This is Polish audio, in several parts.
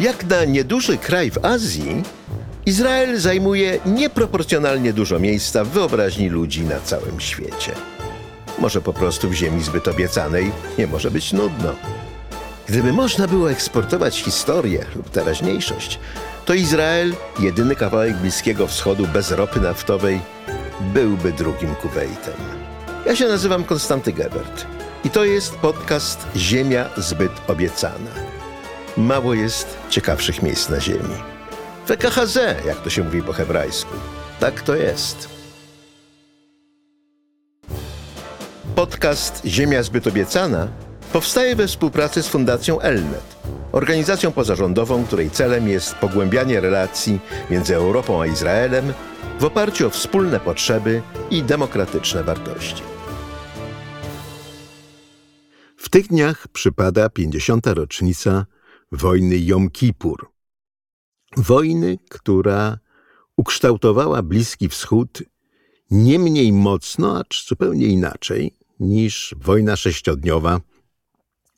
Jak na nieduży kraj w Azji, Izrael zajmuje nieproporcjonalnie dużo miejsca w wyobraźni ludzi na całym świecie. Może po prostu w ziemi zbyt obiecanej nie może być nudno. Gdyby można było eksportować historię lub teraźniejszość, to Izrael, jedyny kawałek Bliskiego Wschodu bez ropy naftowej, byłby drugim Kuwejtem. Ja się nazywam Konstanty Gebert i to jest podcast Ziemia zbyt obiecana. Mało jest ciekawszych miejsc na ziemi. WKHZ, jak to się mówi po hebrajsku. Tak to jest. Podcast Ziemia zbyt obiecana powstaje we współpracy z Fundacją Elnet, organizacją pozarządową, której celem jest pogłębianie relacji między Europą a Izraelem w oparciu o wspólne potrzeby i demokratyczne wartości. W tych dniach przypada 50. rocznica wojny Jom Kippur. Wojny, która ukształtowała Bliski Wschód nie mniej mocno, acz zupełnie inaczej niż wojna sześciodniowa,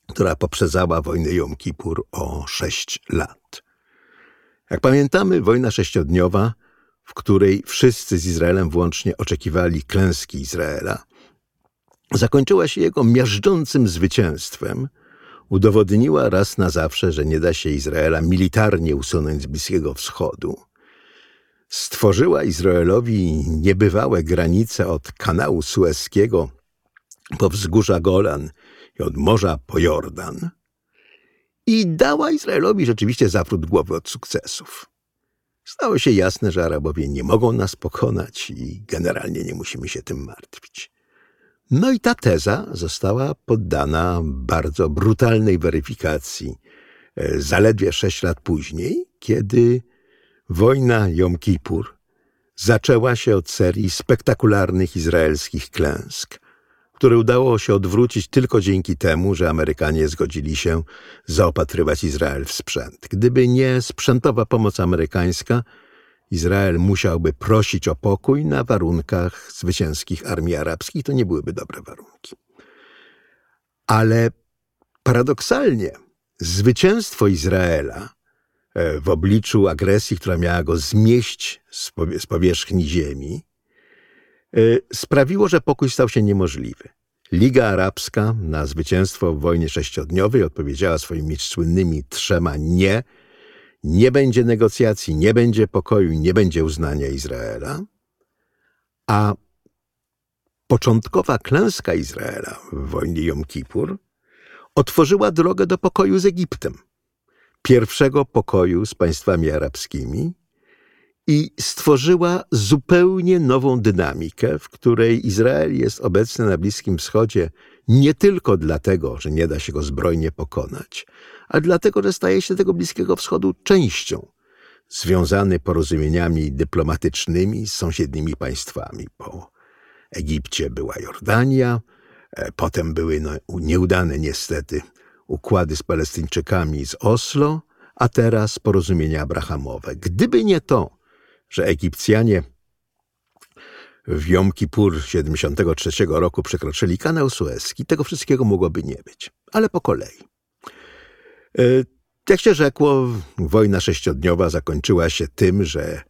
która poprzedzała wojnę Jom Kippur o sześć lat. Jak pamiętamy, wojna sześciodniowa, w której wszyscy z Izraelem włącznie oczekiwali klęski Izraela, zakończyła się jego miażdżącym zwycięstwem, udowodniła raz na zawsze, że nie da się Izraela militarnie usunąć z Bliskiego Wschodu. Stworzyła Izraelowi niebywałe granice od kanału Sueskiego po wzgórza Golan i od morza po Jordan i dała Izraelowi rzeczywiście zawrót głowy od sukcesów. Stało się jasne, że Arabowie nie mogą nas pokonać i generalnie nie musimy się tym martwić. No i ta teza została poddana bardzo brutalnej weryfikacji e, zaledwie sześć lat później, kiedy wojna Jom Kippur zaczęła się od serii spektakularnych izraelskich klęsk, które udało się odwrócić tylko dzięki temu, że Amerykanie zgodzili się zaopatrywać Izrael w sprzęt. Gdyby nie sprzętowa pomoc amerykańska, Izrael musiałby prosić o pokój na warunkach zwycięskich armii arabskich. To nie byłyby dobre warunki. Ale paradoksalnie zwycięstwo Izraela e, w obliczu agresji, która miała go zmieść z powierzchni ziemi, e, sprawiło, że pokój stał się niemożliwy. Liga Arabska na zwycięstwo w wojnie sześciodniowej odpowiedziała swoimi słynnymi trzema nie – nie będzie negocjacji, nie będzie pokoju, nie będzie uznania Izraela, a początkowa klęska Izraela w wojnie Jom Kippur otworzyła drogę do pokoju z Egiptem, pierwszego pokoju z państwami arabskimi i stworzyła zupełnie nową dynamikę, w której Izrael jest obecny na Bliskim Wschodzie nie tylko dlatego, że nie da się go zbrojnie pokonać, ale dlatego, że staje się tego Bliskiego Wschodu częścią, związany porozumieniami dyplomatycznymi z sąsiednimi państwami. Po Egipcie była Jordania, e, potem były no, nieudane niestety układy z Palestyńczykami z Oslo, a teraz porozumienia abrahamowe. Gdyby nie to, że Egipcjanie w Jom Kippur 73 roku przekroczyli kanał Suezki, tego wszystkiego mogłoby nie być. Ale po kolei. E, jak się rzekło, wojna sześciodniowa zakończyła się tym, że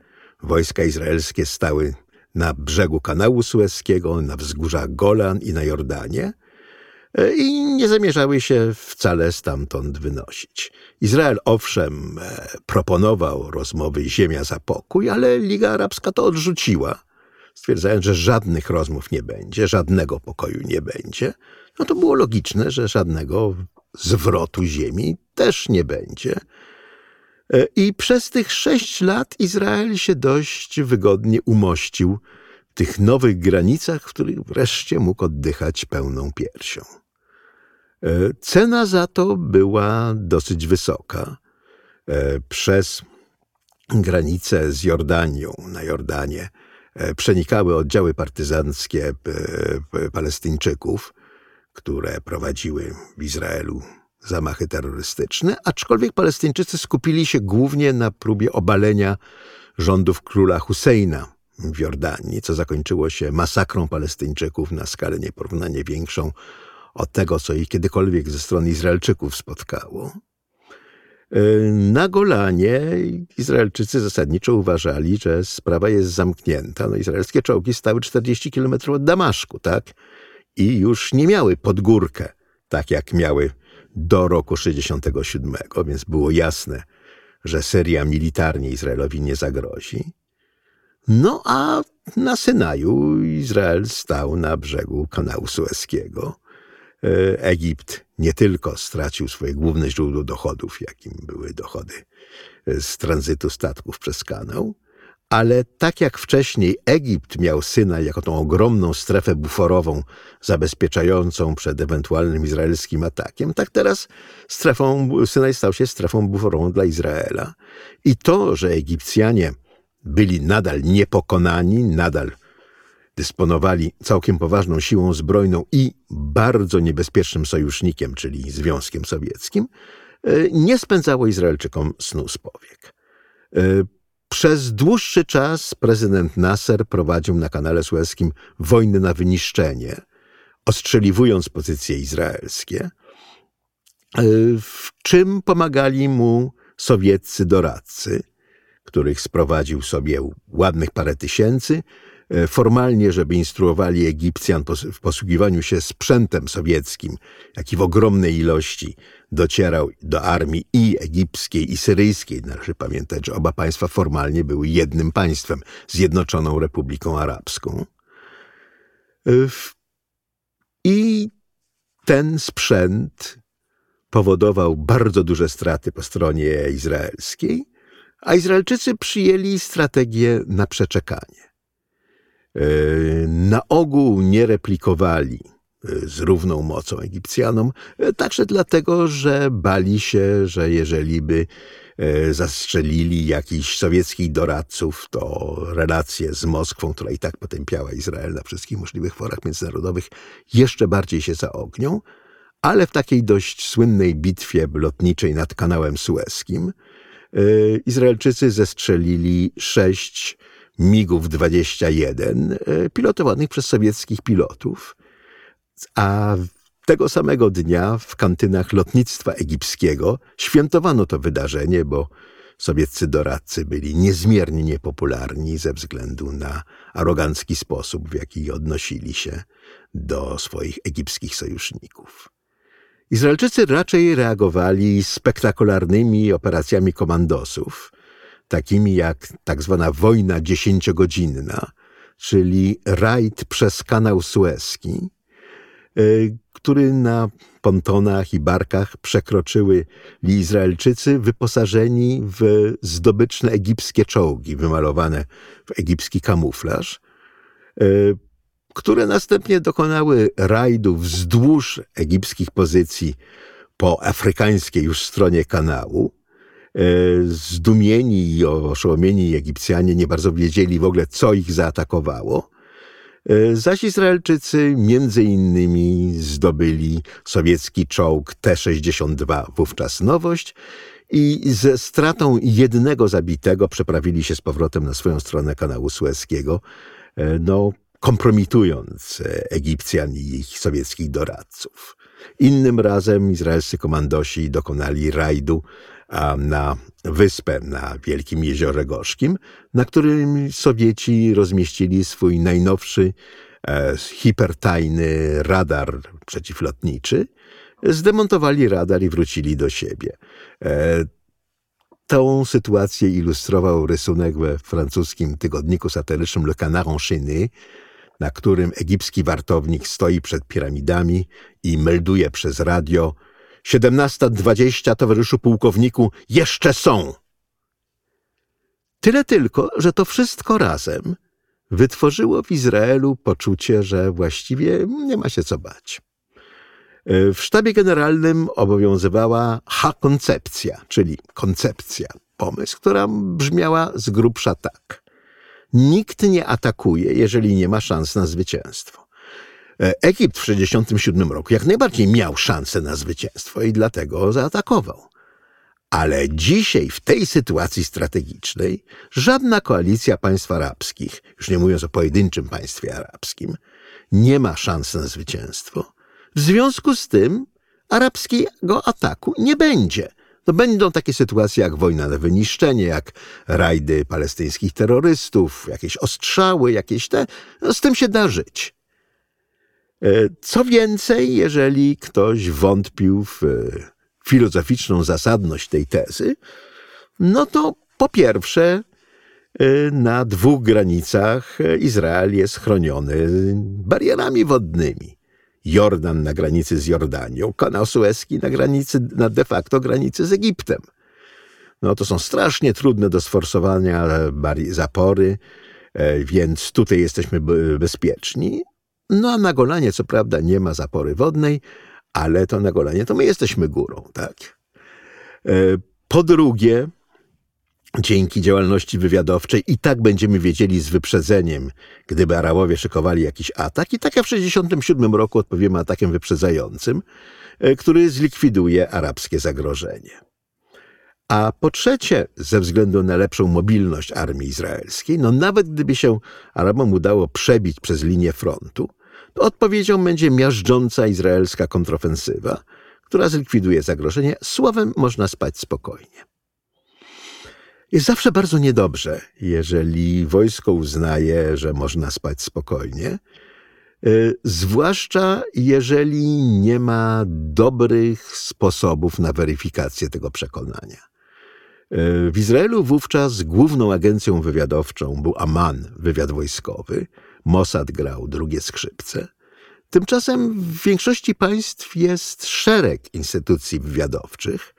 wojska izraelskie stały na brzegu kanału Suezkiego, na wzgórzach Golan i na Jordanie e, i nie zamierzały się wcale stamtąd wynosić. Izrael owszem e, proponował rozmowy ziemia za pokój, ale Liga Arabska to odrzuciła stwierdzając, że żadnych rozmów nie będzie, żadnego pokoju nie będzie, no to było logiczne, że żadnego zwrotu ziemi też nie będzie. E, I przez tych sześć lat Izrael się dość wygodnie umościł w tych nowych granicach, w których wreszcie mógł oddychać pełną piersią. E, cena za to była dosyć wysoka. E, przez granicę z Jordanią na Jordanie przenikały oddziały partyzanckie Palestyńczyków, które prowadziły w Izraelu zamachy terrorystyczne, aczkolwiek Palestyńczycy skupili się głównie na próbie obalenia rządów króla Husseina w Jordanii, co zakończyło się masakrą Palestyńczyków na skalę nieporównanie większą od tego, co ich kiedykolwiek ze strony Izraelczyków spotkało. Na Golanie Izraelczycy zasadniczo uważali, że sprawa jest zamknięta. No, izraelskie czołgi stały 40 kilometrów od Damaszku, tak? I już nie miały podgórkę, tak jak miały do roku 67, więc było jasne, że Syria militarnie Izraelowi nie zagrozi. No a na Synaju Izrael stał na brzegu kanału Sueskiego. E, Egipt nie tylko stracił swoje główne źródło dochodów, jakim były dochody z tranzytu statków przez kanał, ale tak jak wcześniej Egipt miał Synaj jako tą ogromną strefę buforową zabezpieczającą przed ewentualnym izraelskim atakiem, tak teraz strefą, Synaj stał się strefą buforową dla Izraela. I to, że Egipcjanie byli nadal niepokonani, nadal dysponowali całkiem poważną siłą zbrojną i bardzo niebezpiecznym sojusznikiem, czyli Związkiem Sowieckim, e, nie spędzało Izraelczykom snu z powiek. Przez dłuższy czas prezydent Nasser prowadził na kanale sueskim wojny na wyniszczenie, ostrzeliwując pozycje izraelskie, e, w czym pomagali mu sowieccy doradcy, których sprowadził sobie ładnych parę tysięcy, formalnie, żeby instruowali Egipcjan w posługiwaniu się sprzętem sowieckim, jaki w ogromnej ilości docierał do armii i egipskiej, i syryjskiej. Należy pamiętać, że oba państwa formalnie były jednym państwem, Zjednoczoną Republiką Arabską. E, I ten sprzęt powodował bardzo duże straty po stronie izraelskiej, a Izraelczycy przyjęli strategię na przeczekanie. E, na ogół nie replikowali e, z równą mocą Egipcjanom, e, także dlatego, że bali się, że jeżeli by zastrzelili jakichś sowieckich doradców, to relacje z Moskwą, która i tak potępiała Izrael na wszystkich możliwych forach międzynarodowych, jeszcze bardziej się zaognią, ale w takiej dość słynnej bitwie lotniczej nad kanałem sueskim Izraelczycy zestrzelili sześć MIGów 21 e, pilotowanych przez sowieckich pilotów, a tego samego dnia w kantynach lotnictwa egipskiego świętowano to wydarzenie, bo sowieccy doradcy byli niezmiernie niepopularni ze względu na arogancki sposób, w jaki odnosili się do swoich egipskich sojuszników. Izraelczycy raczej reagowali spektakularnymi operacjami komandosów, takimi jak tak zwana wojna dziesięciogodzinna, czyli rajd przez kanał Suezki, e, który na pontonach i barkach przekroczyły Izraelczycy wyposażeni w zdobyczne egipskie czołgi wymalowane w egipski kamuflaż, e, które następnie dokonały rajdu wzdłuż egipskich pozycji po afrykańskiej już stronie kanału, zdumieni i oszołomieni Egipcjanie nie bardzo wiedzieli w ogóle, co ich zaatakowało. E, zaś Izraelczycy między innymi zdobyli sowiecki czołg T-62, wówczas nowość, i ze stratą jednego zabitego przeprawili się z powrotem na swoją stronę kanału Sueskiego, e, no, kompromitując Egipcjan i ich sowieckich doradców. Innym razem izraelscy komandosi dokonali rajdu na wyspę na Wielkim Jeziorze Gorzkim, na którym Sowieci rozmieścili swój najnowszy e, hipertajny radar przeciwlotniczy. Zdemontowali radar i wrócili do siebie. E, tą sytuację ilustrował rysunek we francuskim tygodniku satyrycznym Le Canard enchaîné, na którym egipski wartownik stoi przed piramidami i melduje przez radio – 17.20, towarzyszu pułkowniku, jeszcze są. Tyle tylko, że to wszystko razem wytworzyło w Izraelu poczucie, że właściwie nie ma się co bać. W sztabie generalnym obowiązywała ha-koncepcja, czyli koncepcja, pomysł, która brzmiała z grubsza tak. Nikt nie atakuje, jeżeli nie ma szans na zwycięstwo. E, Egipt w 1967 roku jak najbardziej miał szansę na zwycięstwo i dlatego zaatakował. Ale dzisiaj, w tej sytuacji strategicznej, żadna koalicja państw arabskich, już nie mówiąc o pojedynczym państwie arabskim, nie ma szans na zwycięstwo. W związku z tym arabskiego ataku nie będzie. No będą takie sytuacje jak wojna na wyniszczenie, jak rajdy palestyńskich terrorystów, jakieś ostrzały, jakieś te. No z tym się da żyć. E, co więcej, jeżeli ktoś wątpił w e, filozoficzną zasadność tej tezy, no to po pierwsze, e, na dwóch granicach Izrael jest chroniony barierami wodnymi. Jordan na granicy z Jordanią, kanał Suezki na granicy, na de facto granicy z Egiptem. No to są strasznie trudne do sforsowania zapory, więc tutaj jesteśmy bezpieczni. No a na Golanie co prawda nie ma zapory wodnej, ale to na Golanie to my jesteśmy górą, tak? E, po drugie, dzięki działalności wywiadowczej i tak będziemy wiedzieli z wyprzedzeniem, gdyby Arabowie szykowali jakiś atak. I tak jak w 1967 roku odpowiemy atakiem wyprzedzającym, e, który zlikwiduje arabskie zagrożenie. A po trzecie, ze względu na lepszą mobilność armii izraelskiej, no nawet gdyby się Arabom udało przebić przez linię frontu, to odpowiedzią będzie miażdżąca izraelska kontrofensywa, która zlikwiduje zagrożenie. Słowem można spać spokojnie. Jest zawsze bardzo niedobrze, jeżeli wojsko uznaje, że można spać spokojnie, y, zwłaszcza jeżeli nie ma dobrych sposobów na weryfikację tego przekonania. Y, w Izraelu wówczas główną agencją wywiadowczą był Aman, wywiad wojskowy, Mossad grał drugie skrzypce. Tymczasem w większości państw jest szereg instytucji wywiadowczych,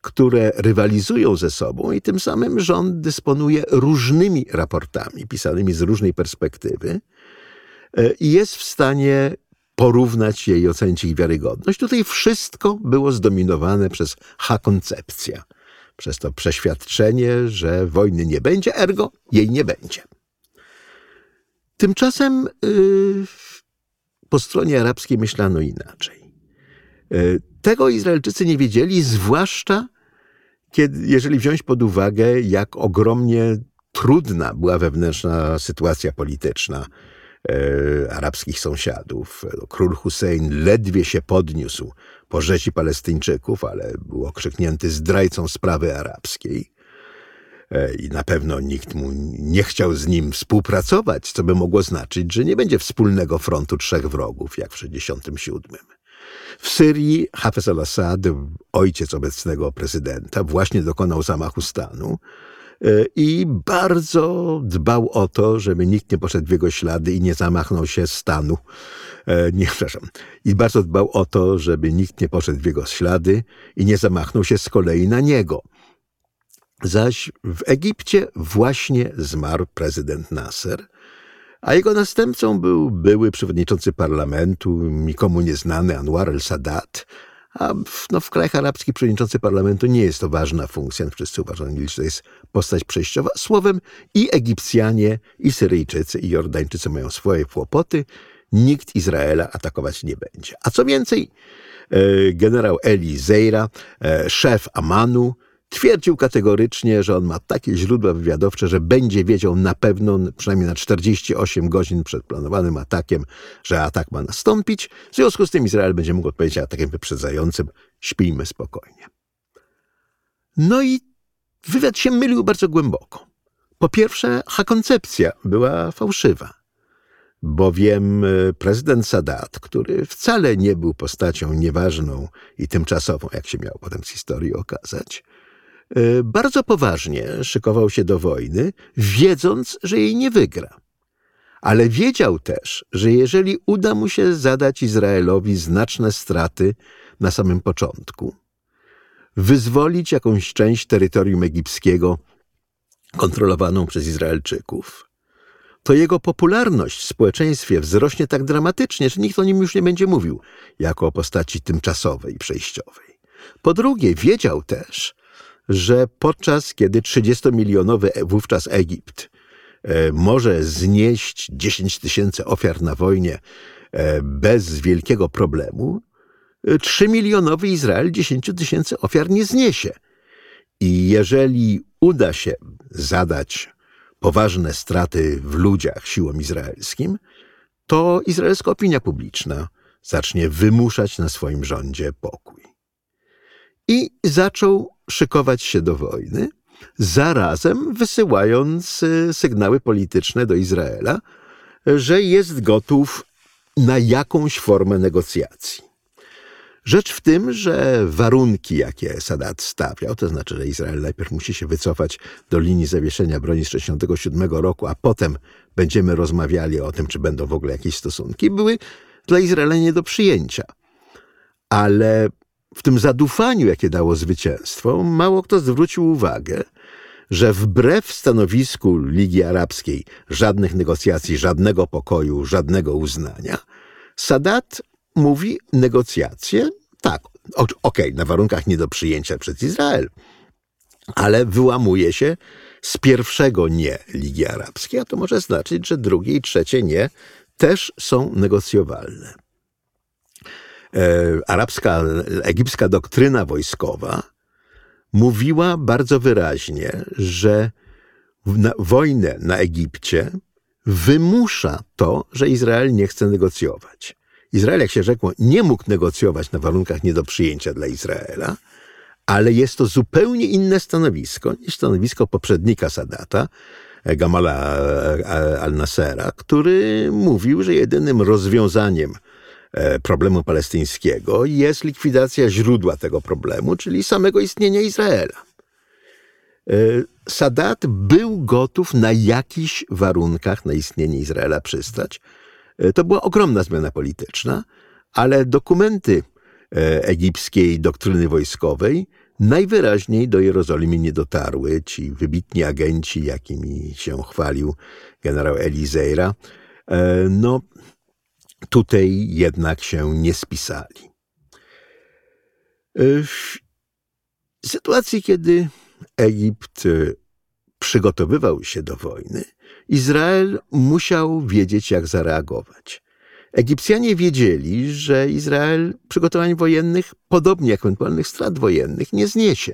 które rywalizują ze sobą i tym samym rząd dysponuje różnymi raportami pisanymi z różnej perspektywy e, i jest w stanie porównać je i ocenić ich wiarygodność. Tutaj wszystko było zdominowane przez H-koncepcja, przez to przeświadczenie, że wojny nie będzie, ergo jej nie będzie. Tymczasem yy, po stronie arabskiej myślano inaczej. Yy, tego Izraelczycy nie wiedzieli, zwłaszcza kiedy, jeżeli wziąć pod uwagę, jak ogromnie trudna była wewnętrzna sytuacja polityczna yy, arabskich sąsiadów. Król Hussein ledwie się podniósł po rzezi Palestyńczyków, ale był okrzyknięty zdrajcą sprawy arabskiej. E, i na pewno nikt mu nie chciał z nim współpracować, co by mogło znaczyć, że nie będzie wspólnego frontu trzech wrogów, jak w 1967. W Syrii Hafez al-Assad, ojciec obecnego prezydenta, właśnie dokonał zamachu stanu i bardzo dbał o to, żeby nikt nie poszedł w jego ślady i nie zamachnął się stanu. E, nie, przepraszam. I bardzo dbał o to, żeby nikt nie poszedł w jego ślady i nie zamachnął się z kolei na niego. Zaś w Egipcie właśnie zmarł prezydent Nasser, a jego następcą był były przewodniczący parlamentu, nikomu nieznany Anwar el-Sadat, a w, no, w krajach arabskich przewodniczący parlamentu nie jest to ważna funkcja. Wszyscy uważają, że to jest postać przejściowa. Słowem i Egipcjanie, i Syryjczycy, i Jordańczycy mają swoje kłopoty. Nikt Izraela atakować nie będzie. A co więcej, e, generał Eli Zeira, e, szef Amanu, Twierdził kategorycznie, że on ma takie źródła wywiadowcze, że będzie wiedział na pewno, przynajmniej na 48 godzin przed planowanym atakiem, że atak ma nastąpić. W związku z tym Izrael będzie mógł odpowiedzieć atakiem wyprzedzającym. Śpijmy spokojnie. No i wywiad się mylił bardzo głęboko. Po pierwsze, koncepcja była fałszywa, bowiem e, prezydent Sadat, który wcale nie był postacią nieważną i tymczasową, jak się miał potem z historii okazać, bardzo poważnie szykował się do wojny, wiedząc, że jej nie wygra. Ale wiedział też, że jeżeli uda mu się zadać Izraelowi znaczne straty na samym początku, wyzwolić jakąś część terytorium egipskiego kontrolowaną przez Izraelczyków, to jego popularność w społeczeństwie wzrośnie tak dramatycznie, że nikt o nim już nie będzie mówił jako o postaci tymczasowej, przejściowej. Po drugie, wiedział też, że podczas kiedy 30-milionowy wówczas Egipt e, może znieść 10 tysięcy ofiar na wojnie e, bez wielkiego problemu, 3-milionowy Izrael 10 tysięcy ofiar nie zniesie. I jeżeli uda się zadać poważne straty w ludziach siłom izraelskim, to izraelska opinia publiczna zacznie wymuszać na swoim rządzie pokój. i zaczął szykować się do wojny, zarazem wysyłając y, sygnały polityczne do Izraela, że jest gotów na jakąś formę negocjacji. Rzecz w tym, że warunki, jakie Sadat stawiał, to znaczy, że Izrael najpierw musi się wycofać do linii zawieszenia broni z 1967 roku, a potem będziemy rozmawiali o tym, czy będą w ogóle jakieś stosunki, były dla Izraela nie do przyjęcia. Ale w tym zadufaniu, jakie dało zwycięstwo, mało kto zwrócił uwagę, że wbrew stanowisku Ligi Arabskiej żadnych negocjacji, żadnego pokoju, żadnego uznania, Sadat mówi negocjacje, tak, okej, okay, na warunkach nie do przyjęcia przez Izrael, ale wyłamuje się z pierwszego nie Ligi Arabskiej, a to może znaczyć, że drugie i trzecie nie też są negocjowalne. E, arabska, egipska doktryna wojskowa mówiła bardzo wyraźnie, że na, wojnę na Egipcie wymusza to, że Izrael nie chce negocjować. Izrael, jak się rzekło, nie mógł negocjować na warunkach nie do przyjęcia dla Izraela, ale jest to zupełnie inne stanowisko niż stanowisko poprzednika Sadata, Gamala al-Nasera, który mówił, że jedynym rozwiązaniem e, problemu palestyńskiego jest likwidacja źródła tego problemu, czyli samego istnienia Izraela. E, Sadat był gotów na jakichś warunkach na istnienie Izraela przystać, E, to była ogromna zmiana polityczna, ale dokumenty e, egipskiej doktryny wojskowej najwyraźniej do Jerozolimy nie dotarły. Ci wybitni agenci, jakimi się chwalił generał Elizeira, e, no tutaj jednak się nie spisali. W sytuacji, kiedy Egipt przygotowywał się do wojny, Izrael musiał wiedzieć, jak zareagować. Egipcjanie wiedzieli, że Izrael przygotowań wojennych, podobnie jak ewentualnych strat wojennych, nie zniesie.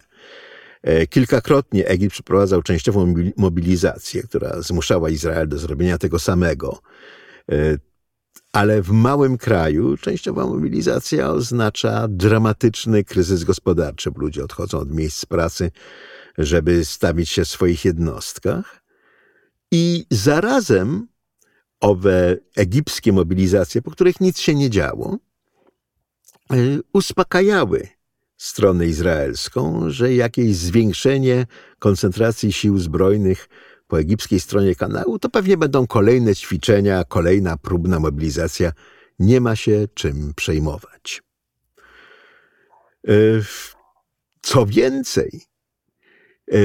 E, kilkakrotnie Egipt przeprowadzał częściową mobilizację, która zmuszała Izrael do zrobienia tego samego. Ale w małym kraju częściowa mobilizacja oznacza dramatyczny kryzys gospodarczy. Ludzie odchodzą od miejsc pracy, żeby stawić się w swoich jednostkach. I zarazem owe egipskie mobilizacje, po których nic się nie działo, e, uspokajały stronę izraelską, że jakieś zwiększenie koncentracji sił zbrojnych po egipskiej stronie kanału to pewnie będą kolejne ćwiczenia, kolejna próbna mobilizacja. Nie ma się czym przejmować. E, co więcej, e,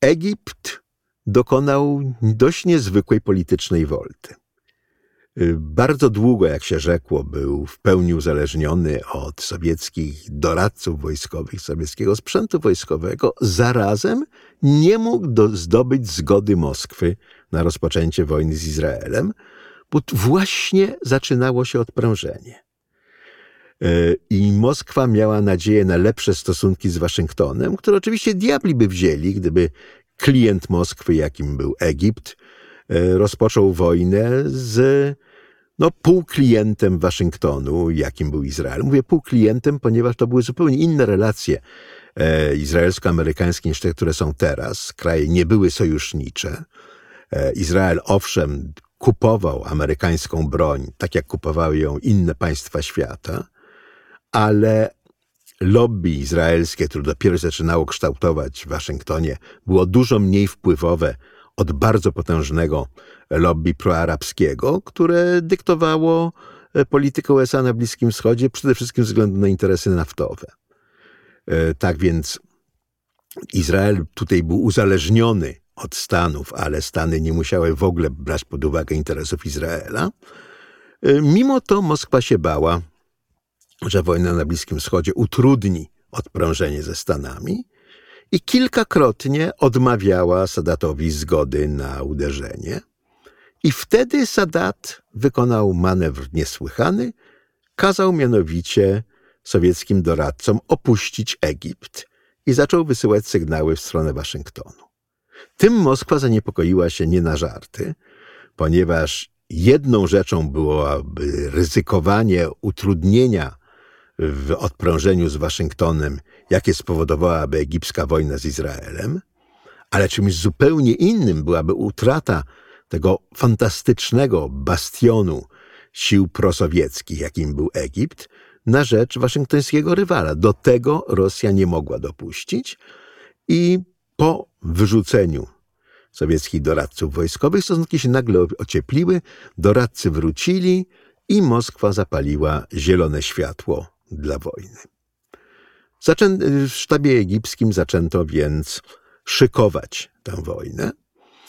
Egipt dokonał dość niezwykłej politycznej wolty. Y, bardzo długo, jak się rzekło, był w pełni uzależniony od sowieckich doradców wojskowych, sowieckiego sprzętu wojskowego. Zarazem nie mógł do, zdobyć zgody Moskwy na rozpoczęcie wojny z Izraelem, bo właśnie zaczynało się odprężenie. Y, I Moskwa miała nadzieję na lepsze stosunki z Waszyngtonem, które oczywiście diabli by wzięli, gdyby klient Moskwy, jakim był Egipt, rozpoczął wojnę z no, półklientem Waszyngtonu, jakim był Izrael. Mówię półklientem, ponieważ to były zupełnie inne relacje e, izraelsko-amerykańskie niż te, które są teraz. Kraje nie były sojusznicze. E, Izrael, owszem, kupował amerykańską broń, tak jak kupowały ją inne państwa świata, ale lobby izraelskie, które dopiero zaczynało kształtować w Waszyngtonie, było dużo mniej wpływowe od bardzo potężnego lobby proarabskiego, które dyktowało e, politykę USA na Bliskim Wschodzie, przede wszystkim ze względu na interesy naftowe. E, tak więc Izrael tutaj był uzależniony od Stanów, ale Stany nie musiały w ogóle brać pod uwagę interesów Izraela. E, mimo to Moskwa się bała, że wojna na Bliskim Wschodzie utrudni odprężenie ze Stanami i kilkakrotnie odmawiała Sadatowi zgody na uderzenie. I wtedy Sadat wykonał manewr niesłychany, kazał mianowicie sowieckim doradcom opuścić Egipt i zaczął wysyłać sygnały w stronę Waszyngtonu. Tym Moskwa zaniepokoiła się nie na żarty, ponieważ jedną rzeczą byłoby ryzykowanie utrudnienia w odprążeniu z Waszyngtonem, jakie spowodowałaby egipska wojna z Izraelem, ale czymś zupełnie innym byłaby utrata tego fantastycznego bastionu sił prosowieckich, jakim był Egipt, na rzecz waszyngtońskiego rywala. Do tego Rosja nie mogła dopuścić i po wyrzuceniu sowieckich doradców wojskowych stosunki się nagle ociepliły, doradcy wrócili i Moskwa zapaliła zielone światło dla wojny. Zaczę... w sztabie egipskim zaczęto więc szykować tę wojnę.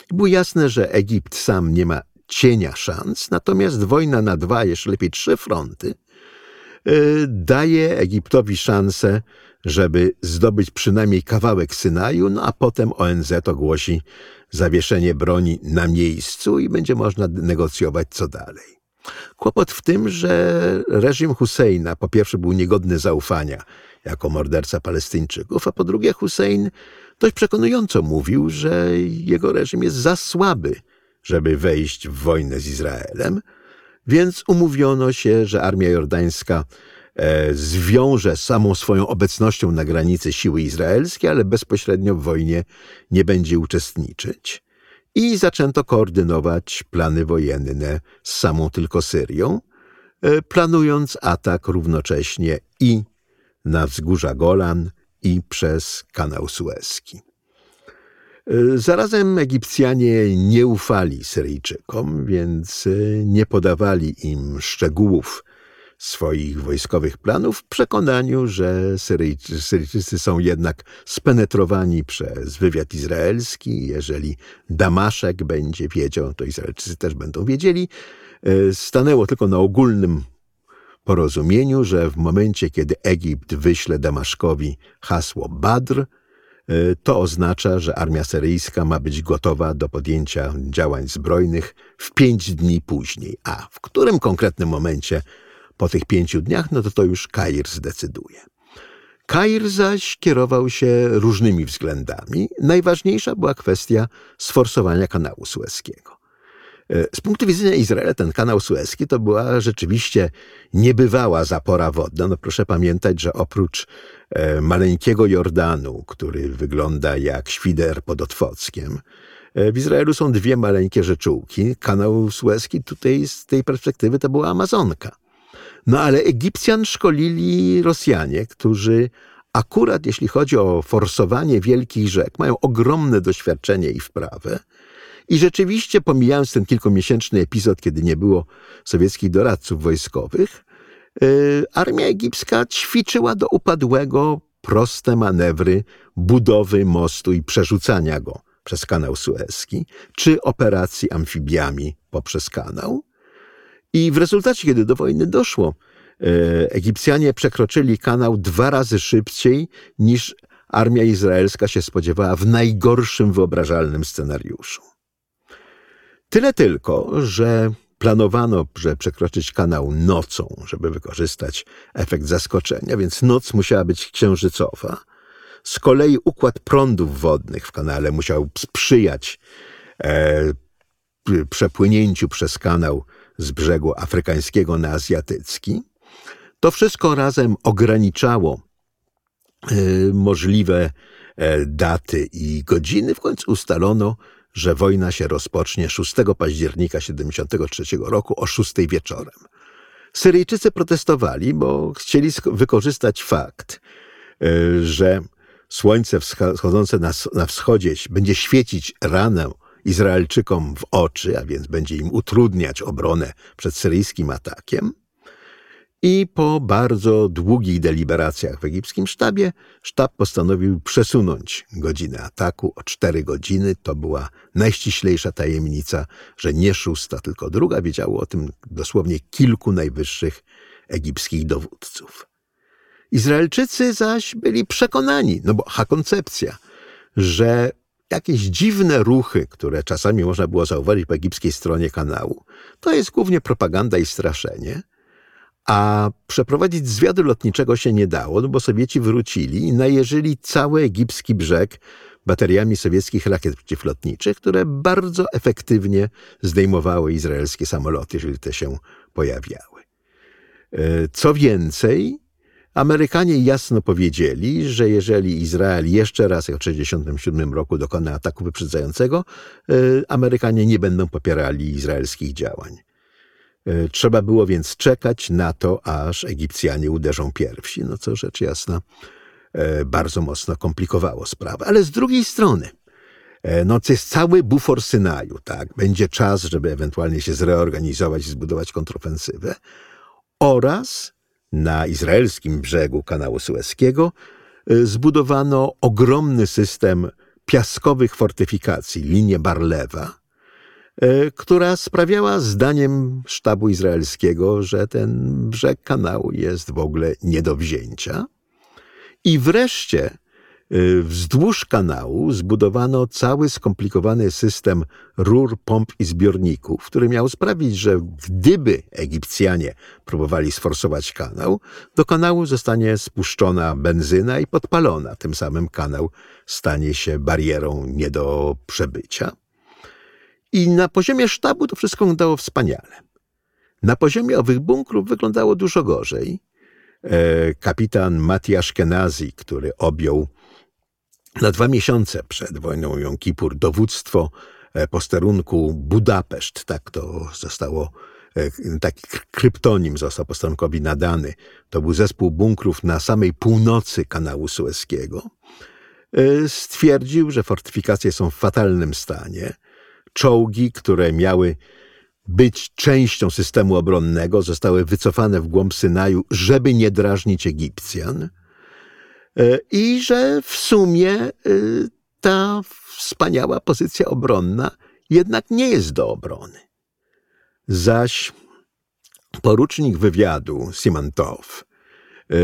Było jasne, że Egipt sam nie ma cienia szans, natomiast wojna na dwa, jeszcze lepiej trzy fronty y, daje Egiptowi szansę, żeby zdobyć przynajmniej kawałek Synaju, no a potem ONZ ogłosi zawieszenie broni na miejscu i będzie można negocjować co dalej. Kłopot w tym, że reżim Husseina po pierwsze był niegodny zaufania jako morderca Palestyńczyków, a po drugie Hussein dość przekonująco mówił, że jego reżim jest za słaby, żeby wejść w wojnę z Izraelem, więc umówiono się, że armia jordańska e, zwiąże samą swoją obecnością na granicy siły izraelskie, ale bezpośrednio w wojnie nie będzie uczestniczyć. I zaczęto koordynować plany wojenne z samą tylko Syrią, e, planując atak równocześnie i na wzgórza Golan, i przez kanał Suezki. E, zarazem Egipcjanie nie ufali Syryjczykom, więc e, nie podawali im szczegółów swoich wojskowych planów w przekonaniu, że Syryjczycy, Syryjczycy są jednak spenetrowani przez wywiad izraelski. Jeżeli Damaszek będzie wiedział, to Izraelczycy też będą wiedzieli. E, stanęło tylko na ogólnym porozumieniu, że w momencie, kiedy Egipt wyśle Damaszkowi hasło Badr, e, to oznacza, że armia syryjska ma być gotowa do podjęcia działań zbrojnych w pięć dni później. A w którym konkretnym momencie po tych pięciu dniach, no to to już Kair zdecyduje. Kair zaś kierował się różnymi względami. Najważniejsza była kwestia sforsowania kanału sueskiego. E, z punktu widzenia Izraela ten kanał sueski to była rzeczywiście niebywała zapora wodna. No proszę pamiętać, że oprócz e, maleńkiego Jordanu, który wygląda jak świder pod Otwockiem, e, w Izraelu są dwie maleńkie rzeczułki. Kanał sueski tutaj z tej perspektywy to była Amazonka. No ale Egipcjan szkolili Rosjanie, którzy akurat jeśli chodzi o forsowanie wielkich rzek, mają ogromne doświadczenie i wprawę. I rzeczywiście, pomijając ten kilkumiesięczny epizod, kiedy nie było sowieckich doradców wojskowych, y, armia egipska ćwiczyła do upadłego proste manewry budowy mostu i przerzucania go przez kanał Suezki, czy operacji amfibiami poprzez kanał. I w rezultacie, kiedy do wojny doszło, y, Egipcjanie przekroczyli kanał dwa razy szybciej niż armia izraelska się spodziewała w najgorszym wyobrażalnym scenariuszu. Tyle tylko, że planowano, że przekroczyć kanał nocą, żeby wykorzystać efekt zaskoczenia, więc noc musiała być księżycowa. Z kolei układ prądów wodnych w kanale musiał sprzyjać e, przepłynięciu przez kanał z brzegu afrykańskiego na azjatycki. To wszystko razem ograniczało e, możliwe e, daty i godziny. W końcu ustalono, że wojna się rozpocznie 6 października 73 roku o 6 wieczorem. Syryjczycy protestowali, bo chcieli wykorzystać fakt, e, że słońce wschodzące na wschodzie będzie świecić ranę Izraelczykom w oczy, a więc będzie im utrudniać obronę przed syryjskim atakiem. I po bardzo długich deliberacjach w egipskim sztabie, sztab postanowił przesunąć godzinę ataku o cztery godziny. To była najściślejsza tajemnica, że nie szósta, tylko druga. Wiedziało o tym dosłownie kilku najwyższych egipskich dowódców. Izraelczycy zaś byli przekonani, no bo ha koncepcja, że jakieś dziwne ruchy, które czasami można było zauważyć po egipskiej stronie kanału, to jest głównie propaganda i straszenie – a przeprowadzić zwiadu lotniczego się nie dało, no bo Sowieci wrócili i najeżyli cały egipski brzeg bateriami sowieckich rakiet przeciwlotniczych, które bardzo efektywnie zdejmowały izraelskie samoloty, jeżeli te się pojawiały. E, co więcej, Amerykanie jasno powiedzieli, że jeżeli Izrael jeszcze raz, w 1967 roku, dokona ataku wyprzedzającego, Amerykanie nie będą popierali izraelskich działań. Trzeba było więc czekać na to, aż Egipcjanie uderzą pierwsi, no co rzecz jasna bardzo mocno komplikowało sprawę. Ale z drugiej strony, E, no to jest cały bufor Synaju, tak? Będzie czas, żeby ewentualnie się zreorganizować i zbudować kontrofensywę. Oraz na izraelskim brzegu kanału Sueskiego e, zbudowano ogromny system piaskowych fortyfikacji, linię Barlewa, e, która sprawiała zdaniem sztabu izraelskiego, że ten brzeg kanału jest w ogóle nie do wzięcia. I wreszcie Y, wzdłuż kanału zbudowano cały skomplikowany system rur, pomp i zbiorników, który miał sprawić, że gdyby Egipcjanie próbowali sforsować kanał, do kanału zostanie spuszczona benzyna i podpalona. Tym samym kanał stanie się barierą nie do przebycia. I na poziomie sztabu to wszystko wyglądało wspaniale. Na poziomie owych bunkrów wyglądało dużo gorzej. E, kapitan Matiasz Kenazi, który objął na dwa miesiące przed wojną Jom Kippur dowództwo e, posterunku Budapeszt, tak to zostało, e, taki kryptonim został posterunkowi nadany. To był zespół bunkrów na samej północy kanału Sueskiego. E, stwierdził, że fortyfikacje są w fatalnym stanie. Czołgi, które miały być częścią systemu obronnego, zostały wycofane w głąb Synaju, żeby nie drażnić Egipcjan. E, I że w sumie e, ta wspaniała pozycja obronna jednak nie jest do obrony. Zaś porucznik wywiadu Simantow, e,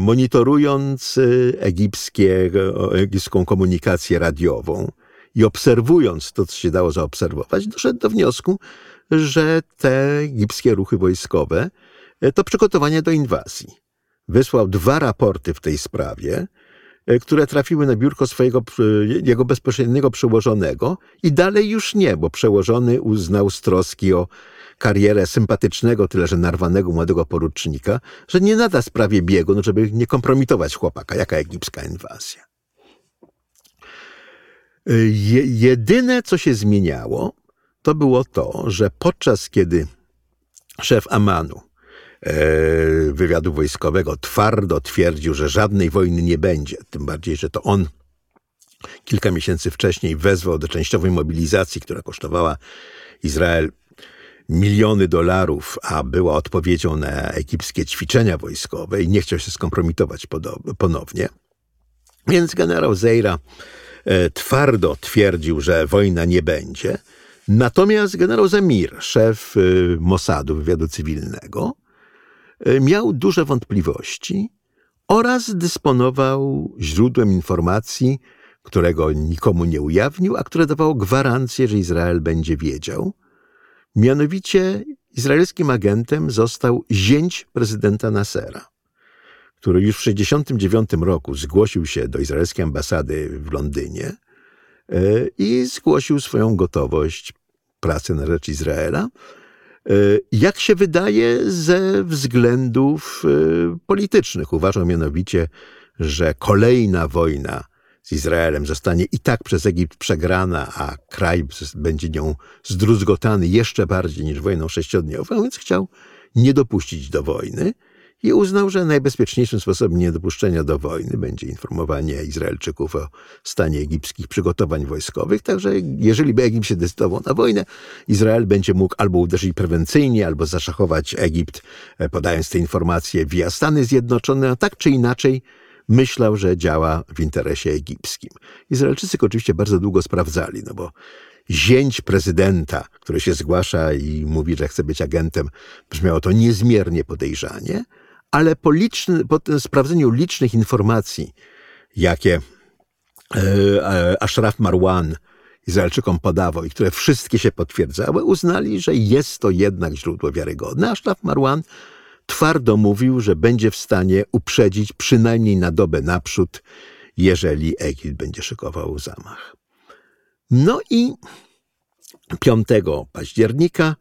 monitorując egipskie, egipską komunikację radiową i obserwując to, co się dało zaobserwować, doszedł do wniosku, że te egipskie ruchy wojskowe to przygotowanie do inwazji wysłał dwa raporty w tej sprawie, e, które trafiły na biurko swojego, jego bezpośredniego przełożonego i dalej już nie, bo przełożony uznał z troski o karierę sympatycznego, tyle że narwanego młodego porucznika, że nie nada sprawie biegu, no żeby nie kompromitować chłopaka. Jaka egipska inwazja? E, je, jedyne, co się zmieniało, to było to, że podczas kiedy szef Amanu E, wywiadu wojskowego twardo twierdził, że żadnej wojny nie będzie. Tym bardziej, że to on kilka miesięcy wcześniej wezwał do częściowej mobilizacji, która kosztowała Izrael miliony dolarów, a była odpowiedzią na egipskie ćwiczenia wojskowe i nie chciał się skompromitować ponownie. Więc generał Zeira e, twardo twierdził, że wojna nie będzie. Natomiast generał Zamir, szef e, Mossadu, wywiadu cywilnego, E, miał duże wątpliwości oraz dysponował źródłem informacji, którego nikomu nie ujawnił, a które dawało gwarancję, że Izrael będzie wiedział. Mianowicie izraelskim agentem został zięć prezydenta Nasera, który już w 1969 roku zgłosił się do izraelskiej ambasady w Londynie e, i zgłosił swoją gotowość pracy na rzecz Izraela. E, jak się wydaje, ze względów e, politycznych. Uważał mianowicie, że kolejna wojna z Izraelem zostanie i tak przez Egipt przegrana, a kraj będzie nią zdruzgotany jeszcze bardziej niż wojną sześciodniową, więc chciał nie dopuścić do wojny i uznał, że najbezpieczniejszym sposobem niedopuszczenia do wojny będzie informowanie Izraelczyków o stanie egipskich przygotowań wojskowych. Także jeżeli by Egipt się decydował na wojnę, Izrael będzie mógł albo uderzyć prewencyjnie, albo zaszachować Egipt, e, podając te informacje via Stany Zjednoczone, a tak czy inaczej myślał, że działa w interesie egipskim. Izraelczycy oczywiście bardzo długo sprawdzali, no bo zięć prezydenta, który się zgłasza i mówi, że chce być agentem, brzmiało to niezmiernie podejrzanie, ale po, liczny, po sprawdzeniu licznych informacji, jakie e, e, Ashraf Marwan Izraelczykom podawał i które wszystkie się potwierdzały, uznali, że jest to jednak źródło wiarygodne. Ashraf Marwan twardo mówił, że będzie w stanie uprzedzić przynajmniej na dobę naprzód, jeżeli Egipt będzie szykował zamach. No i 5 października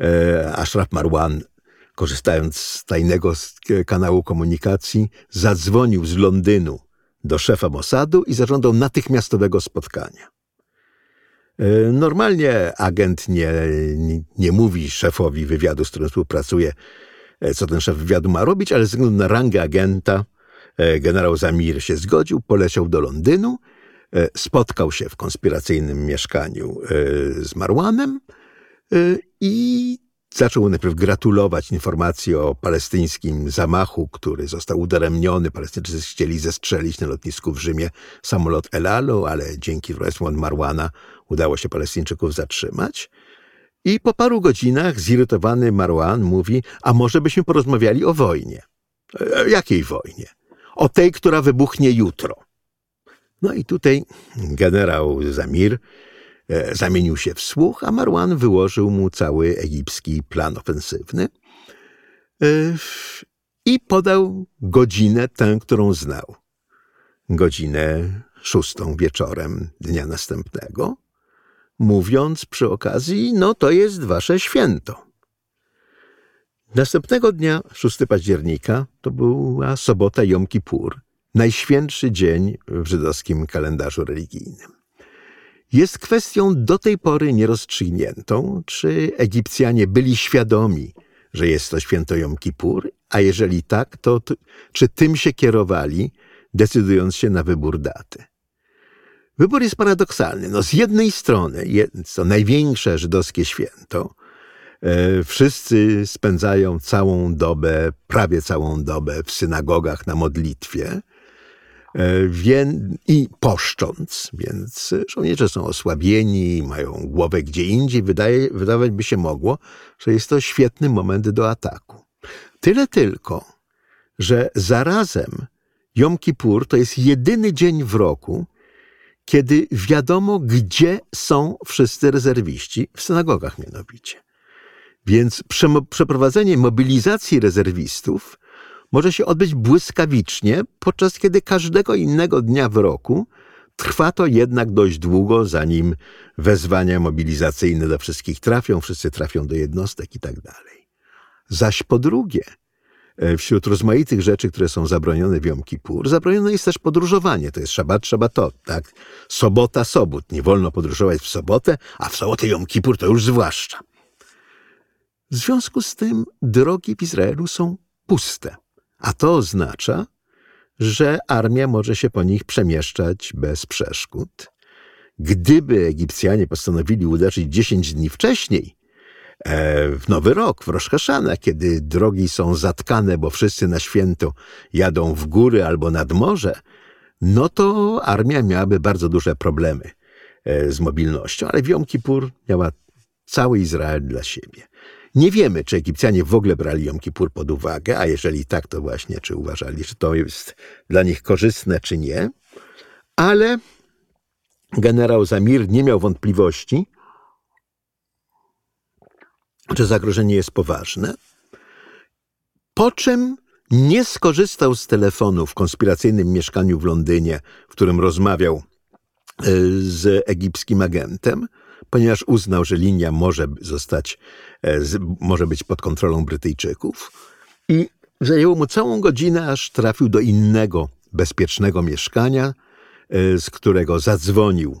e, Ashraf Marwan korzystając z tajnego kanału komunikacji, zadzwonił z Londynu do szefa Mossadu i zażądał natychmiastowego spotkania. E, normalnie agent nie, nie, mówi szefowi wywiadu, z którym współpracuje, e, co ten szef wywiadu ma robić, ale ze względu na rangę agenta e, generał Zamir się zgodził, poleciał do Londynu, spotkał się w konspiracyjnym mieszkaniu z Marwanem i Zaczął najpierw gratulować informacji o palestyńskim zamachu, który został udaremniony. Palestyńczycy chcieli zestrzelić na lotnisku w Rzymie samolot El ale dzięki królestwu Marwana udało się Palestyńczyków zatrzymać. I po paru godzinach zirytowany Marwan mówi, a może byśmy porozmawiali o wojnie. E, jakiej wojnie? O tej, która wybuchnie jutro. No i tutaj generał Zamir E, zamienił się w słuch, a Marwan wyłożył mu cały egipski plan ofensywny e, i podał godzinę tę, którą znał. Godzinę szóstą wieczorem dnia następnego, mówiąc przy okazji, no to jest wasze święto. Następnego dnia, 6 października, to była sobota Jom Kippur, najświętszy dzień w żydowskim kalendarzu religijnym jest kwestią do tej pory nierozstrzygniętą, czy Egipcjanie byli świadomi, że jest to święto Jom Kippur, a jeżeli tak, to czy tym się kierowali, decydując się na wybór daty. Wybór jest paradoksalny. No, z jednej strony jest to największe żydowskie święto. E, wszyscy spędzają całą dobę, prawie całą dobę w synagogach na modlitwie, i poszcząc, więc żołnierze są osłabieni, mają głowę gdzie indziej. Wydaje, wydawać by się mogło, że jest to świetny moment do ataku. Tyle tylko, że zarazem Jom Kippur to jest jedyny dzień w roku, kiedy wiadomo, gdzie są wszyscy rezerwiści, w synagogach mianowicie. Więc przeprowadzenie mobilizacji rezerwistów może się odbyć błyskawicznie, podczas kiedy każdego innego dnia w roku trwa to jednak dość długo, zanim wezwania mobilizacyjne do wszystkich trafią, wszyscy trafią do jednostek i tak dalej. Zaś po drugie, e, wśród rozmaitych rzeczy, które są zabronione w Jom Kippur, zabronione jest też podróżowanie. To jest szabat, szabatot, tak? Sobota, sobot. Nie wolno podróżować w sobotę, a w sobotę Jom Kippur to już zwłaszcza. W związku z tym drogi w Izraelu są puste. A to oznacza, że armia może się po nich przemieszczać bez przeszkód. Gdyby Egipcjanie postanowili uderzyć 10 dni wcześniej, e, w Nowy Rok, w Rosh Hashanah, kiedy drogi są zatkane, bo wszyscy na święto jadą w góry albo nad morze, no to armia miałaby bardzo duże problemy e, z mobilnością, ale w Jom Kippur miała cały Izrael dla siebie. Nie wiemy, czy Egipcjanie w ogóle brali Jom Kippur pod uwagę, a jeżeli tak, to właśnie, czy uważali, że to jest dla nich korzystne, czy nie. Ale generał Zamir nie miał wątpliwości, że zagrożenie jest poważne, po czym nie skorzystał z telefonu w konspiracyjnym mieszkaniu w Londynie, w którym rozmawiał e, z egipskim agentem, ponieważ uznał, że linia może zostać, e, może być pod kontrolą Brytyjczyków. I zajęło mu całą godzinę, aż trafił do innego, bezpiecznego mieszkania, e, z którego zadzwonił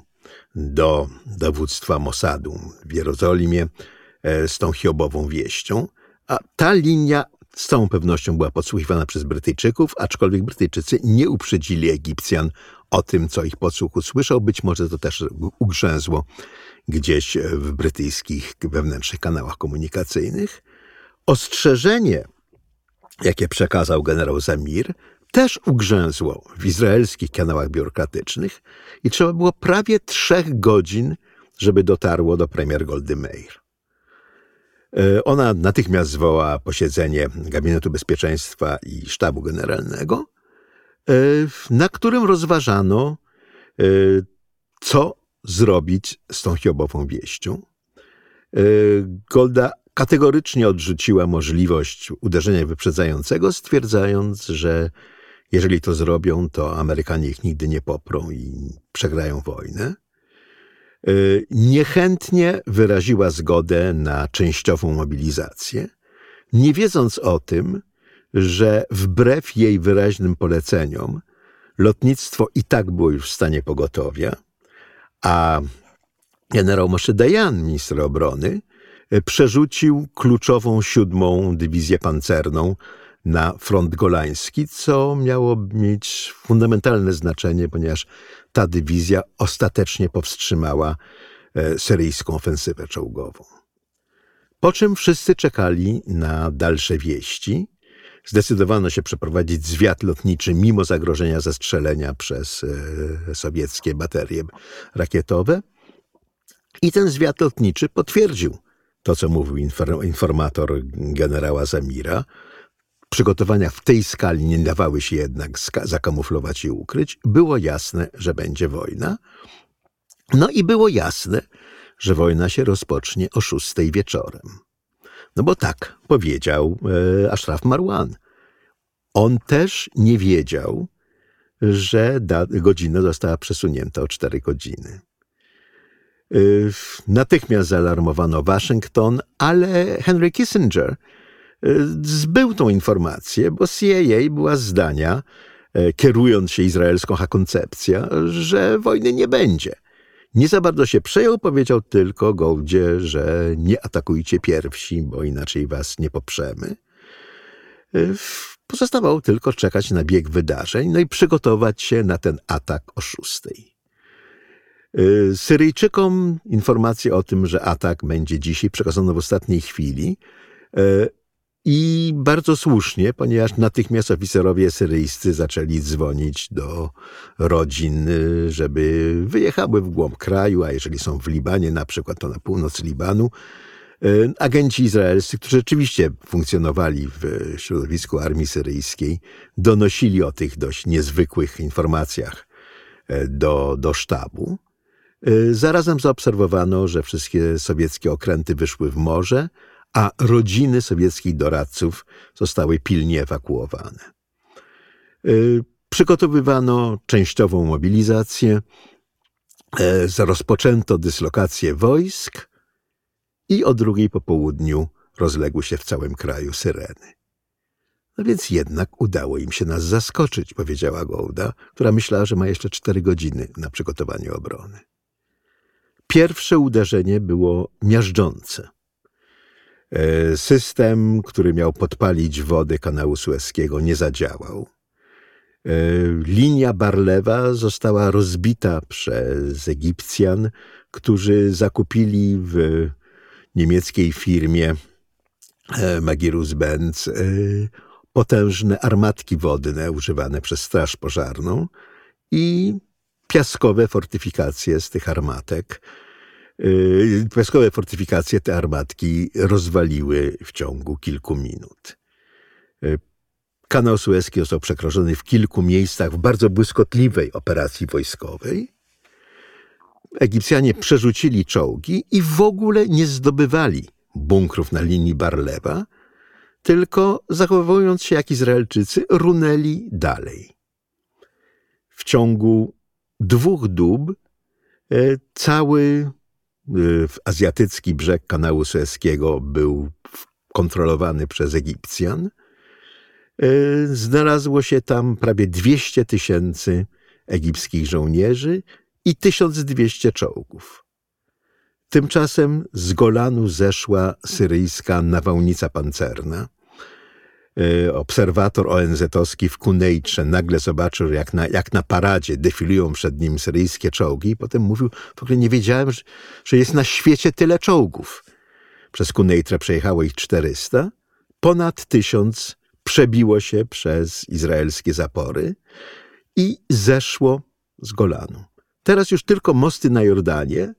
do dowództwa Mossadu w Jerozolimie e, z tą hiobową wieścią. A ta linia z całą pewnością była podsłuchiwana przez Brytyjczyków, aczkolwiek Brytyjczycy nie uprzedzili Egipcjan o tym, co ich podsłuch usłyszał. Być może to też ugrzęzło gdzieś w brytyjskich wewnętrznych kanałach komunikacyjnych. Ostrzeżenie, jakie przekazał generał Zamir, też ugrzęzło w izraelskich kanałach biurokratycznych i trzeba było prawie trzech godzin, żeby dotarło do premier Goldy Meir. E, ona natychmiast zwołała posiedzenie Gabinetu Bezpieczeństwa i Sztabu Generalnego, e, na którym rozważano, e, co zrobić z tą Hiobową wieścią. Golda kategorycznie odrzuciła możliwość uderzenia wyprzedzającego, stwierdzając, że jeżeli to zrobią, to Amerykanie ich nigdy nie poprą i przegrają wojnę. Niechętnie wyraziła zgodę na częściową mobilizację. nie wiedząc o tym, że wbrew jej wyraźnym poleceniom, lotnictwo i tak było już w stanie pogotowia, a generał Moshe Dayan, minister obrony, przerzucił kluczową siódmą dywizję pancerną na front golański, co miało mieć fundamentalne znaczenie, ponieważ ta dywizja ostatecznie powstrzymała e, syryjską ofensywę czołgową. Po czym wszyscy czekali na dalsze wieści. Zdecydowano się przeprowadzić zwiat lotniczy mimo zagrożenia zestrzelenia przez e, sowieckie baterie rakietowe. I ten zwiat lotniczy potwierdził to, co mówił informator generała Zamira. Przygotowania w tej skali nie dawały się jednak zakamuflować i ukryć. Było jasne, że będzie wojna. No i było jasne, że wojna się rozpocznie o szóstej wieczorem. No bo tak powiedział e, Ashraf Marwan. On też nie wiedział, że godzina została przesunięta o cztery godziny. E, natychmiast zaalarmowano Waszyngton, ale Henry Kissinger e, zbył tą informację, bo CIA była zdania, e, kierując się izraelską koncepcją, że wojny nie będzie. Nie za bardzo się przejął, powiedział tylko Goldzie, że nie atakujcie pierwsi, bo inaczej was nie poprzemy. Pozostawało tylko czekać na bieg wydarzeń, no i przygotować się na ten atak o szóstej. Syryjczykom informację o tym, że atak będzie dzisiaj, przekazano w ostatniej chwili. I bardzo słusznie, ponieważ natychmiast oficerowie syryjscy zaczęli dzwonić do rodzin, żeby wyjechały w głąb kraju, a jeżeli są w Libanie, na przykład to na północ Libanu, e, agenci izraelscy, którzy rzeczywiście funkcjonowali w środowisku armii syryjskiej, donosili o tych dość niezwykłych informacjach e, do, do sztabu. E, zarazem zaobserwowano, że wszystkie sowieckie okręty wyszły w morze, a rodziny sowieckich doradców zostały pilnie ewakuowane. Y, przygotowywano częściową mobilizację, e, rozpoczęto dyslokację wojsk i o drugiej po południu rozległy się w całym kraju syreny. No więc jednak udało im się nas zaskoczyć, powiedziała Gołda, która myślała, że ma jeszcze cztery godziny na przygotowanie obrony. Pierwsze uderzenie było miażdżące. E, system, który miał podpalić wodę kanału Sueskiego, nie zadziałał. E, linia Barlewa została rozbita przez Egipcjan, którzy zakupili w niemieckiej firmie e, Magirus-Benz potężne armatki wodne używane przez Straż Pożarną i piaskowe fortyfikacje z tych armatek Piaskowe fortyfikacje te armatki rozwaliły w ciągu kilku minut. Y, kanał Suezki został przekroczony w kilku miejscach w bardzo błyskotliwej operacji wojskowej. Egipcjanie przerzucili czołgi i w ogóle nie zdobywali bunkrów na linii Barlewa, tylko zachowując się jak Izraelczycy, runęli dalej. W ciągu dwóch dób y, cały Y, azjatycki brzeg kanału Sueskiego był kontrolowany przez Egipcjan. Y, znalazło się tam prawie 200 tysięcy egipskich żołnierzy i 1200 czołgów. Tymczasem z Golanu zeszła syryjska nawałnica pancerna. Y, obserwator ONZ-owski w Kunejcze nagle zobaczył, jak na, jak na paradzie defilują przed nim syryjskie czołgi i potem mówił, w ogóle nie wiedziałem, że, że jest na świecie tyle czołgów. Przez Kunejtrę przejechało ich 400, ponad tysiąc przebiło się przez izraelskie zapory i zeszło z Golanu. Teraz już tylko mosty na Jordanie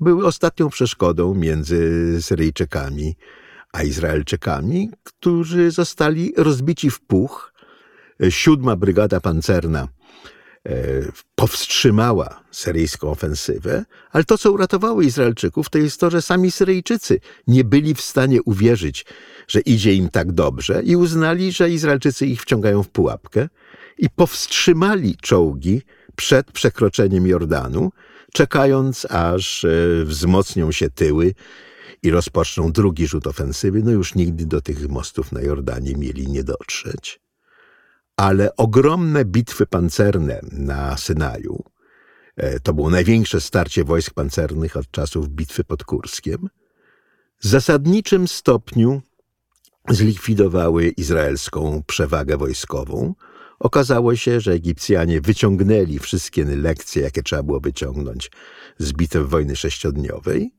były ostatnią przeszkodą między Syryjczykami a Izraelczykami, którzy zostali rozbici w puch. Siódma Brygada Pancerna e, powstrzymała syryjską ofensywę, ale to, co uratowało Izraelczyków, to jest to, że sami Syryjczycy nie byli w stanie uwierzyć, że idzie im tak dobrze i uznali, że Izraelczycy ich wciągają w pułapkę i powstrzymali czołgi przed przekroczeniem Jordanu, czekając aż e, wzmocnią się tyły i rozpoczną drugi rzut ofensywy, no już nigdy do tych mostów na Jordanie mieli nie dotrzeć. Ale ogromne bitwy pancerne na Synaju, e, to było największe starcie wojsk pancernych od czasów bitwy pod Kurskiem, w zasadniczym stopniu zlikwidowały izraelską przewagę wojskową. Okazało się, że Egipcjanie wyciągnęli wszystkie lekcje, jakie trzeba było wyciągnąć z bitew wojny sześciodniowej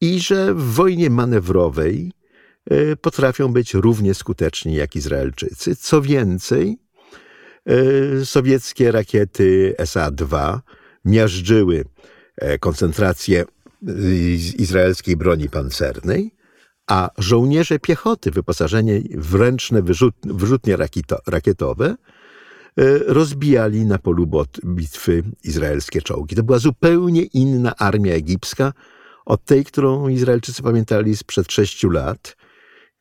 i że w wojnie manewrowej e, potrafią być równie skuteczni jak Izraelczycy. Co więcej, e, sowieckie rakiety SA-2 miażdżyły e, koncentrację izraelskiej broni pancernej, a żołnierze piechoty wyposażeni w ręczne wyrzut, wyrzutnie rakietowe rozbijali na polu bitwy izraelskie czołgi. To była zupełnie inna armia egipska od tej, którą Izraelczycy pamiętali sprzed sześciu lat,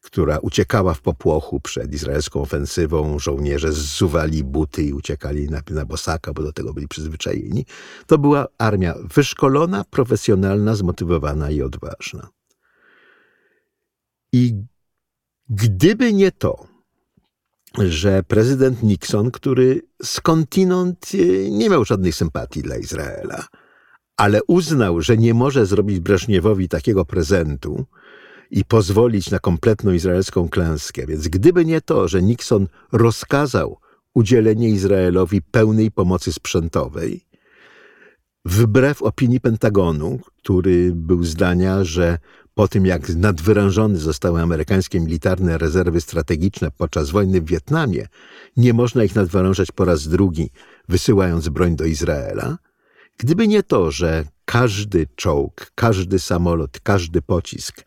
która uciekała w popłochu przed izraelską ofensywą. Żołnierze zsuwali buty i uciekali na, na bosaka, bo do tego byli przyzwyczajeni. To była armia wyszkolona, profesjonalna, zmotywowana i odważna. I gdyby nie to, że prezydent Nixon, który skądinąd e, nie miał żadnej sympatii dla Izraela, ale uznał, że nie może zrobić Breżniewowi takiego prezentu i pozwolić na kompletną izraelską klęskę. Więc gdyby nie to, że Nixon rozkazał udzielenie Izraelowi pełnej pomocy sprzętowej, wbrew opinii Pentagonu, który był zdania, że po tym jak nadwyrężone zostały amerykańskie militarne rezerwy strategiczne podczas wojny w Wietnamie, nie można ich nadwyrężać po raz drugi, wysyłając broń do Izraela. Gdyby nie to, że każdy czołg, każdy samolot, każdy pocisk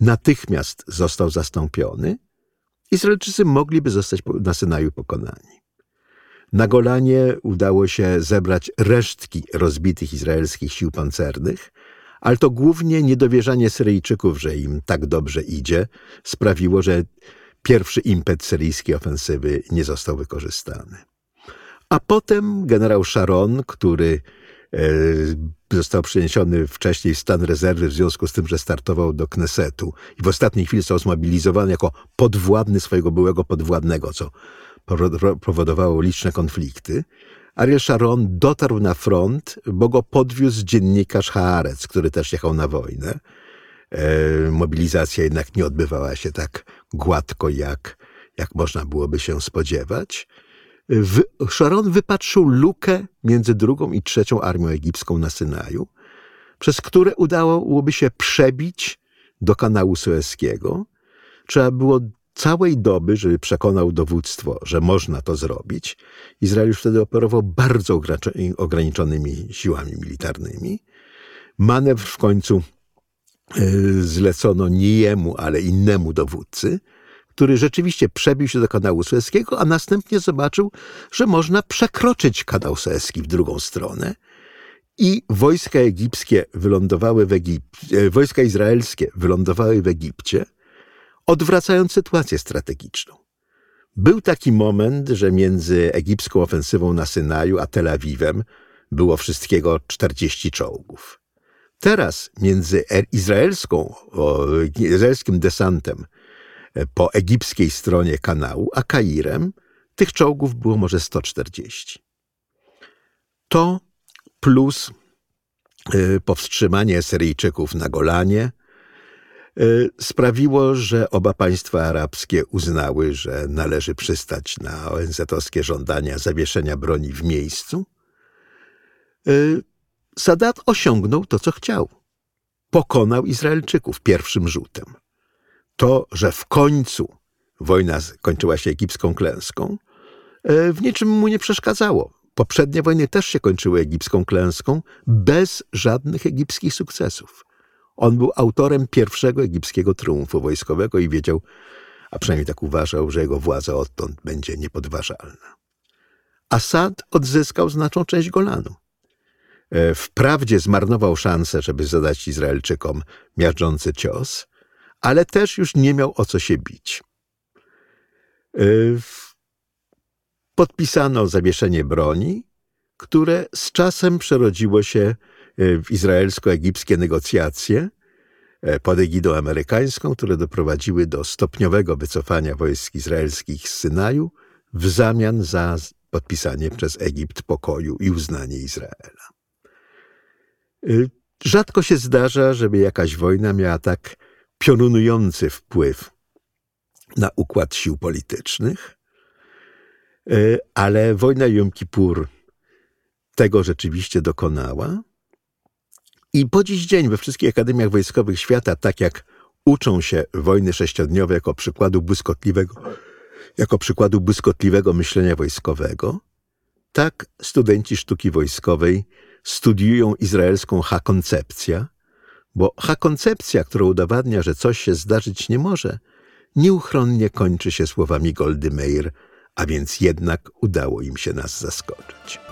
natychmiast został zastąpiony, Izraelczycy mogliby zostać na Synaju pokonani. Na Golanie udało się zebrać resztki rozbitych izraelskich sił pancernych, ale to głównie niedowierzanie Syryjczyków, że im tak dobrze idzie, sprawiło, że pierwszy impet syryjskiej ofensywy nie został wykorzystany. A potem generał Sharon, który został przeniesiony wcześniej w stan rezerwy w związku z tym, że startował do Knesetu i w ostatniej chwili został zmobilizowany jako podwładny swojego byłego podwładnego, co powodowało liczne konflikty. Ariel Sharon dotarł na front, bo go podwiózł dziennikarz Haaretz, który też jechał na wojnę. E, mobilizacja jednak nie odbywała się tak gładko, jak, jak można byłoby się spodziewać. W, Sharon wypatrzył lukę między drugą i trzecią armią egipską na Synaju, przez które udałoby się przebić do kanału Sueskiego. Trzeba było całej doby, żeby przekonał dowództwo, że można to zrobić. Izrael już wtedy operował bardzo ograniczonymi siłami militarnymi. Manewr w końcu e, zlecono nie jemu, ale innemu dowódcy, który rzeczywiście przebił się do kanału Sueskiego, a następnie zobaczył, że można przekroczyć kanał Sueski w drugą stronę. I wojska egipskie wylądowały w Egipcie, e, wojska izraelskie wylądowały w Egipcie, odwracając sytuację strategiczną. Był taki moment, że między egipską ofensywą na Synaju a Tel Awiwem było wszystkiego 40 czołgów. Teraz między izraelską, izraelskim desantem po egipskiej stronie kanału, a Kairem tych czołgów było może 140. To plus e, powstrzymanie Syryjczyków na Golanie, Y, sprawiło, że oba państwa arabskie uznały, że należy przystać na ONZ-owskie żądania zawieszenia broni w miejscu. Sadat osiągnął to, co chciał. Pokonał Izraelczyków pierwszym rzutem. To, że w końcu wojna kończyła się egipską klęską, y, w niczym mu nie przeszkadzało. Poprzednie wojny też się kończyły egipską klęską bez żadnych egipskich sukcesów. On był autorem pierwszego egipskiego triumfu wojskowego i wiedział, a przynajmniej tak uważał, że jego władza odtąd będzie niepodważalna. Assad odzyskał znaczną część Golanu. E, wprawdzie zmarnował szansę, żeby zadać Izraelczykom miażdżący cios, ale też już nie miał o co się bić. E, podpisano zawieszenie broni, które z czasem przerodziło się E, w izraelsko-egipskie negocjacje, e, pod egidą amerykańską, które doprowadziły do stopniowego wycofania wojsk izraelskich z Synaju w zamian za podpisanie przez Egipt pokoju i uznanie Izraela. Rzadko się zdarza, żeby jakaś wojna miała tak piorunujący wpływ na układ sił politycznych, y, ale wojna Jom Kippur tego rzeczywiście dokonała. I po dziś dzień we wszystkich akademiach wojskowych świata, tak jak uczą się wojny sześciodniowe jako przykładu błyskotliwego, jako przykładu błyskotliwego myślenia wojskowego, tak studenci sztuki wojskowej studiują izraelską ha-koncepcja, bo ha-koncepcja, która udowadnia, że coś się zdarzyć nie może, nieuchronnie kończy się słowami Goldy Meir, a więc jednak udało im się nas zaskoczyć.